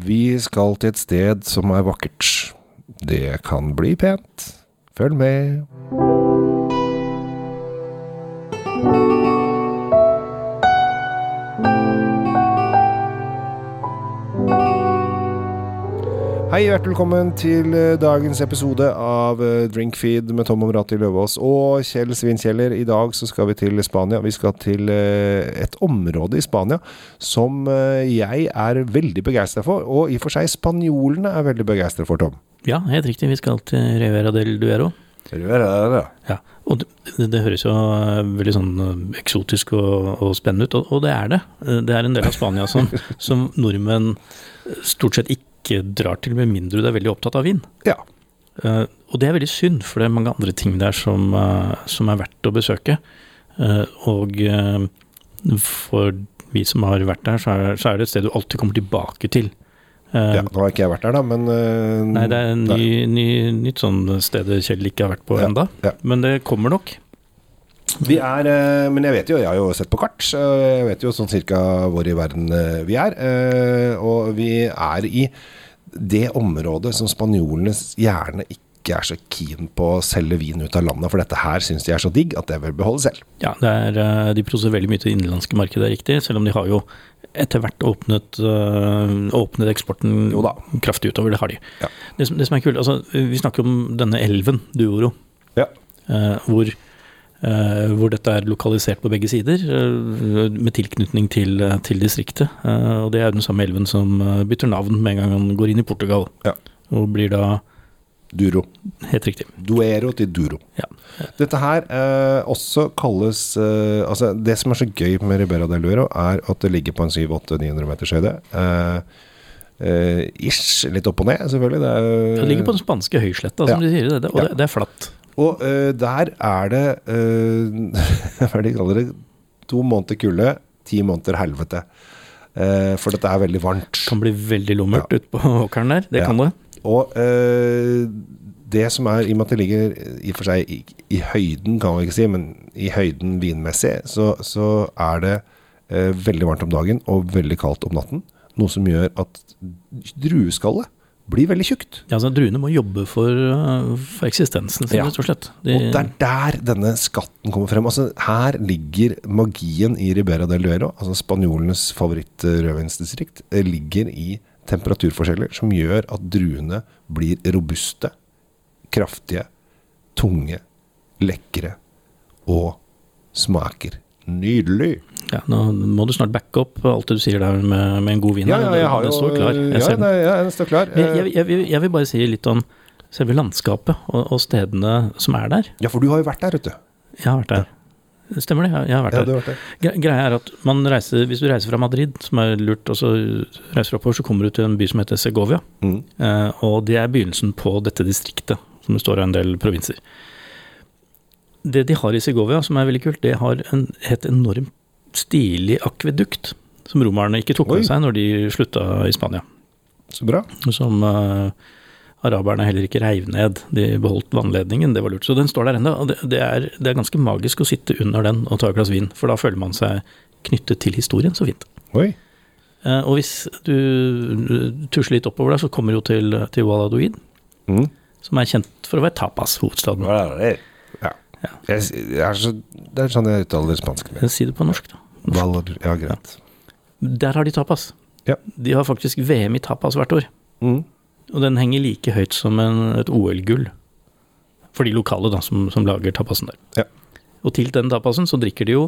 Vi skal til et sted som er vakkert. Det kan bli pent. Følg med. Hei, hjertelig velkommen til eh, dagens episode av eh, Drinkfeed med Tom Omrati Løvaas og Kjell Svinkjeller. I dag så skal vi til Spania. Vi skal til eh, et område i Spania som jeg er veldig begeistra for, og i og for seg spanjolene er veldig begeistra for, Tom. Ja, helt riktig. Vi skal til Rivera del Duero. Rivera, ja. Og det, det, høres jo veldig sånn eksotisk og, og spennende ut, og, og, det er det. Det er en del av Spania som, som nordmenn stort sett ikke ikke drar til med mindre du er veldig opptatt av vin. Ja. Uh, og det er veldig synd, for det er mange andre ting der som, uh, som er verdt å besøke. Uh, og for vi som har vært der, så er, så er, det et sted du alltid kommer tilbake til. ja, Nå har ikke jeg vært der, da, men Nei, det er ny, ny, nytt sånn sted Kjell ikke har vært på ja, enda, ja. men det kommer nok. Vi er Men jeg vet jo, jeg har jo sett på kart, jeg vet jo sånn cirka hvor i verden vi er. Og vi er i det området som spanjolene gjerne ikke er så keen på å selge vin ut av landet, for dette her syns de er så digg at det vil beholde selv. Ja, er, eh, de produserer veldig mye til det innenlandske markedet, riktig, selv om de har jo etter hvert åpnet, åpnet eksporten kraftig utover. Det har de. Ja. Det, som, det, som, er kult, altså vi snakker om denne elven, Duoro, ja. hvor hvor dette er lokalisert på begge sider, uh, med tilknytning til, til distriktet. Og det er den samme elven som bytter navn med en gang han går inn i Portugal. Ja. Og blir da Duro. Helt riktig. Duero til Duro. Ja. Dette her også kalles Altså, det som er så gøy med Ribera del Duero, er at det ligger på en 700-800-900 meters høyde. ish, litt opp og ned, selvfølgelig. Det, er, det ligger på den spanske høysletta, som ja. de sier. Det, og det, det er flatt. Og uh, der er det uh, Hva de kaller det? To måneder kulde, ti måneder helvete. Uh, for dette er veldig varmt. Det kan bli veldig lummert ja. ute på åkeren der. Det ja. kan det. Og det som er, i og med at det ligger i og for seg i, i, høyden, kan man ikke si, men i høyden vinmessig, så, så er det veldig varmt om dagen og veldig kaldt om natten. Noe som gjør at drueskallet blir veldig tjukt. Ja, altså Druene må jobbe for, uh, for eksistensen sin, ja. rett og slett. De... og det er der denne skatten kommer frem. Altså, her ligger magien i Ribera del Duero, altså spanjolenes favoritt-rødvinsdistrikt, eh, ligger i temperaturforskjeller som gjør at druene blir robuste, kraftige, tunge, lekre og smaker nydelig. Ja, Nå må du snart backe opp alt det du sier der med, med en god vin. Ja, ja, jeg har jo, står klar. Jeg, ja, nei, ja, den står klar. Jeg, jeg, jeg, jeg, vil bare si litt om selve landskapet og, og, stedene som er der. Ja, for du har jo vært der, vet du. Jeg har vært der. Stemmer det, jeg har vært der. Vært der. Greia er at man reiser, hvis du reiser fra Madrid, som er lurt, og så reiser du oppover, så kommer du til en by som heter Segovia. Mm. Eh, og det er begynnelsen på dette distriktet, som består av en del provinser. Det de har i Segovia, som er veldig kult, det har en helt enormt stilig akvedukt. Som romerne ikke tok med seg når de slutta i Spania. Så bra. Som uh, araberne heller ikke reiv ned. De beholdt vannledningen, det var lurt. Så den står der ennå. Og det, det, er, det, er, ganske magisk å sitte under den og ta et glass vin, for da føler man seg knyttet til historien. Så fint. Oi. Uh, og hvis du, du tusler litt oppover der, så kommer du til, til Waladuid. mm. som er kjent for å være tapas-hovedstaden. Ja. Jeg, Jeg, er så, det er sånn jeg uttaler spansk. Med. Si det på norsk, da. Norsk. Ja, greit. Der har de tapas. Ja. De har faktisk VM i tapas hvert år. Mm. Og den henger like høyt som en, et OL-gull. For de lokale da, som, som lager tapasen der. Ja. Og til den tapasen så drikker de jo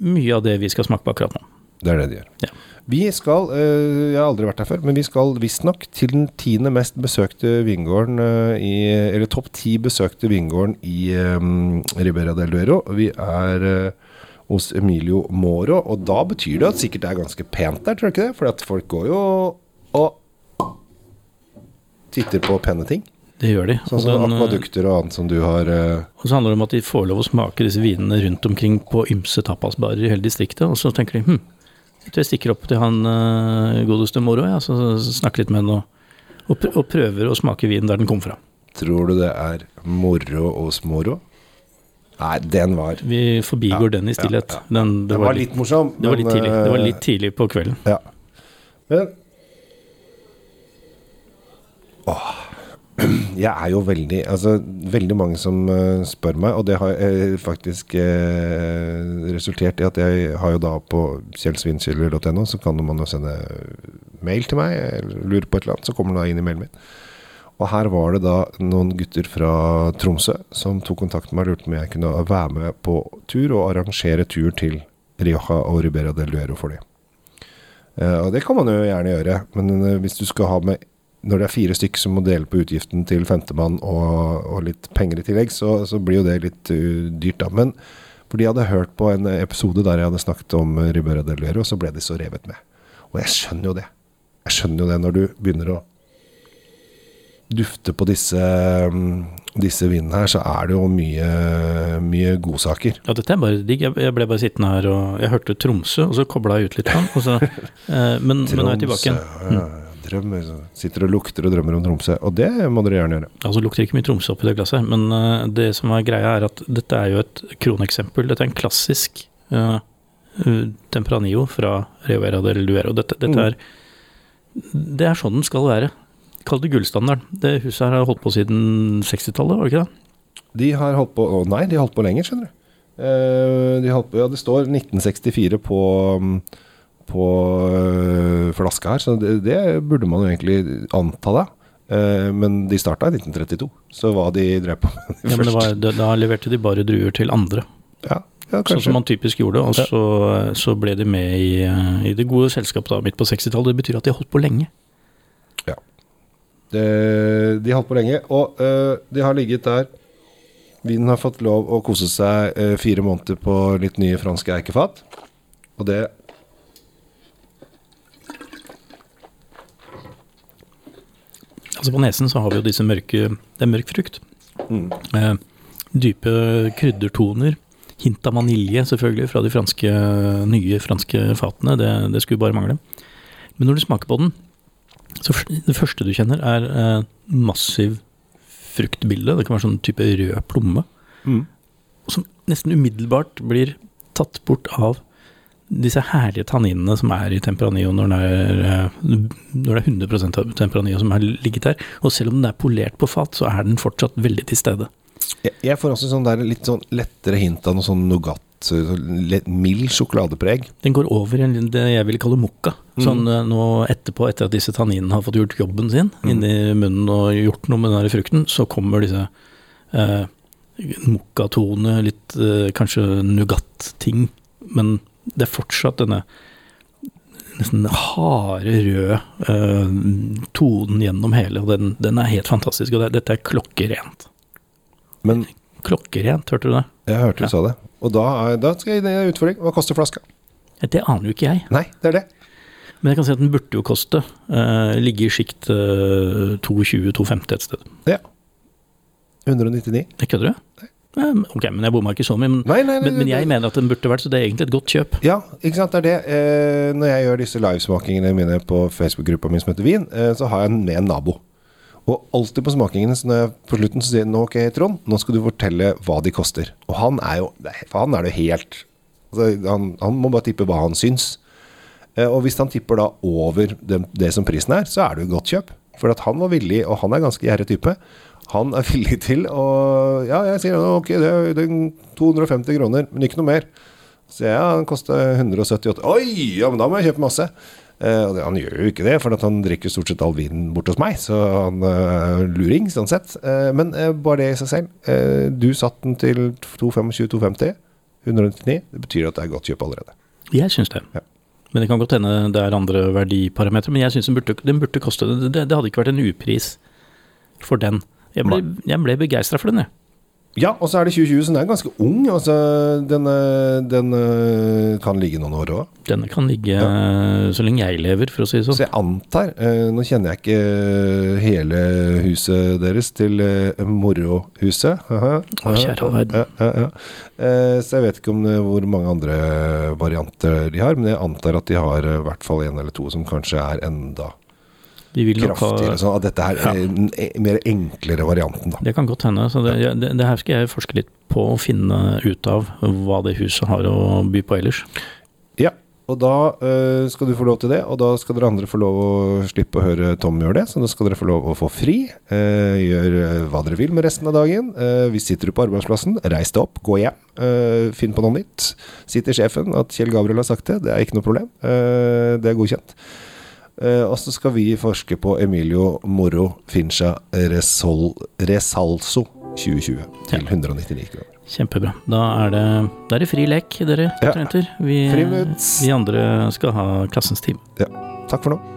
mye av det vi skal smake på akkurat nå. Det er det de gjør. Ja. Vi skal, øh, jeg har aldri vært der før, men vi skal visstnok til den tiende mest besøkte vingården øh, i Eller topp ti besøkte vingården i um, Ribera del Duero. Vi er uh, hos Emilio Moro, og da betyr det at sikkert det er ganske pent der, tror du ikke det? For at folk går jo og titter på pene ting. Det gjør de. Sånn som akvadukter og annet som du har uh... Og så handler det om at de får lov å smake disse vinene rundt omkring på ymse tapasbarer i hele distriktet, og så tenker de hm, så jeg stikker opp til han eh, godeste moro, ja, så snakker litt med henne og, og, og prøver å smake vinen der den kom fra. Tror du det er moro og smoro? Nei, den var Vi forbigår ja, den i stillhet. Ja, ja. Den, det, det var, var, litt morsom. Det, men, var litt tidlig, det var litt eh, tidlig på kvelden. Ja. Men Åh. Jeg er jo veldig Altså, veldig mange som uh, spør meg, og det har uh, faktisk uh, resultert i at jeg har jo da på kjellsvinkiller.no, så kan man jo sende mail til meg, eller lure på et eller annet, så kommer det da inn i mailen min. Og her var det da noen gutter fra Tromsø som tok kontakt med meg og lurte på om jeg kunne være med på tur og arrangere tur til Rioja og Ribera del Duero for dem. Og det kan man jo gjerne gjøre, men hvis du skal ha med når det er fire stykker som må dele på utgiften til femtemann og, og litt penger i tillegg, så, så blir jo det litt uh, dyrt, da. Men fordi jeg hadde hørt på en episode der jeg hadde snakket om Ribera del Duero, så ble de så revet med. Og jeg skjønner jo det. Jeg skjønner jo det når du begynner å dufte på disse, um, disse vinene her, så er det jo mye, mye godsaker. Ja, dette er bare digg. Jeg ble bare sittende her og jeg hørte Tromsø, og så kobla jeg ut litt. Sånn, og så, eh, men, men nå er jeg tilbake igjen. Ja, drømmer, sitter og lukter og drømmer om Tromsø. Og det må dere gjerne gjøre. Altså lukter ikke mye Tromsø oppi det glasset, men uh, det som er greia er at dette er jo et kroneksempel. Dette er en klassisk uh, Tempranillo fra Rivera del Duero. Dette, dette Mm. er Det er sånn den skal være. Kall det gullstandarden. Det huset her har holdt på siden 60-tallet, var det ikke det? De har holdt på nei, de har holdt på lenger, skjønner du. Uh, de holdt på, ja, det står 1964 på, um, på øh, flaska her, så det, det burde man jo egentlig anta da. Eh, men de starta i 1932, så hva de drev på med Ja, men det var, da, leverte de bare druer til andre. ja, ja, Sånn som man typisk gjorde, og Ja. så, så ble de med i, eh, i det gode selskapet da, midt på 60-tallet. Det betyr at de har holdt på lenge. Det, de har holdt på lenge, og øh, de har ligget der. Vinen har fått lov å kose seg øh, fire måneder på litt nye franske eikefat. Og det Altså På nesen så har vi jo disse mørke Det er mørk frukt. mm, Eh, dype kryddertoner. Hint av vanilje, selvfølgelig, fra de franske, nye franske fatene. Det, det skulle bare mangle. Men når du smaker på den, så det første du kjenner, er eh, massiv fruktbilde. Det kan være sånn type rød plomme. mm, Som nesten umiddelbart blir tatt bort av disse herlige tanninene som er i Tempranillo når eh, når det er 100 av Tempranillo som har ligget der. Og selv om den er polert på fat, så er den fortsatt veldig til stede. jeg, jeg får også sånn der litt sånn lettere hint av noe sånn nougat. så mild sjokoladepreg. Den går over i det jeg vil kalle mokka. Sånn mm. nå etterpå, etter at disse tanninene har fått gjort jobben sin Mm. inni munnen og gjort noe med den der frukten, så kommer disse eh, mokkatone, litt eh, kanskje nougat-ting. Men det er fortsatt denne nesten harde, røde uh, tonen gjennom hele, og den, den er helt fantastisk. Og det, dette er klokkerent. Men Klokkerent, hørte du det? jeg hørte du Ja. sa det. Og da, da skal jeg gi deg en utfordring. Hva koster flaska? Det aner jo ikke jeg. Nei, det er det. Men jeg kan si at den burde jo koste Uh, ligge i sjikt uh, 220-250 et sted. Ja. 199. Jeg kødder du? Men- ok, men jeg bomma ikke så mye. Men, Nei, nei, nei, men, men jeg mener at den burde vært, så det er egentlig et godt kjøp. Ja, ikke sant, det er det. Eh, når jeg gjør disse livesmakingene mine på Facebook-gruppa mi som heter Vin, eh, så har jeg med en nabo. Og alltid på smakingene, så når jeg på slutten så sier nå, ok, Trond, nå skal du fortelle hva de koster. Og han er jo, for han er det helt, altså, han, han må bare tippe hva han syns. Eh, og hvis han tipper da over det, det som prisen er, så er det jo godt kjøp. For at han var villig, og han er ganske gjerrig type, han er villig til å, ja, jeg sier, ok, det er, er 250 kroner, men ikke noe mer. Så ja, den koster 178. Oi, ja, men da må jeg kjøpe masse. Uh, han gjør jo ikke det, for at han drikker stort sett all vinen bort hos meg, så han er luring, sånn sett. Uh, men eh, bare det i seg selv. Du satt den til 225-250, 199. Det betyr at det er godt kjøp allerede. Jeg syns det. Ja. Men det kan godt hende det er andre verdiparametere. Men jeg syns den, burde- den burde koste det. det. Det hadde ikke vært en upris for den. Jeg ble, jeg ble begeistra for den, jeg. Ja, og så er det 2020, så den er ganske ung. Altså, den, eh, den eh, kan ligge noen år òg. Den kan ligge ja. så lenge jeg lever, for å si det sånn. Så jeg antar eh, Nå kjenner jeg ikke hele huset deres til Morrohuset. morohuset. Å, kjære verden. Ja, ja, ja. Eh, så jeg vet ikke om det, hvor mange andre varianter de har, men jeg antar at de har eh, i hvert fall en eller to som kanskje er enda De vil ha. Sånn at dette er Ja. eh, den mer enklere varianten, da. Det kan godt hende. Så det, det, det her skal jeg forske litt på og finne ut av hva det huset har å by på ellers. Ja. Og da øh, skal du få lov til det, og da skal dere andre få lov å slippe å høre Tom gjøre det. Så da skal dere få lov å få fri. Øh, gjør eh, hva dere vil med resten av dagen. Øh, hvis sitter du på arbeidsplassen, reis deg opp, gå hjem. Finn på noe nytt. Si til sjefen at Kjell Gabriel har sagt det. Det er ikke noe problem. Det er godkjent. Eh, og så skal vi forske på Emilio Moro Fincha Resol, Resalso 2020 til 199 kroner. Kjempebra. Da er det, da er det fri lek, dere Ja. Vi, vi andre skal ha klassens time. Takk for nå.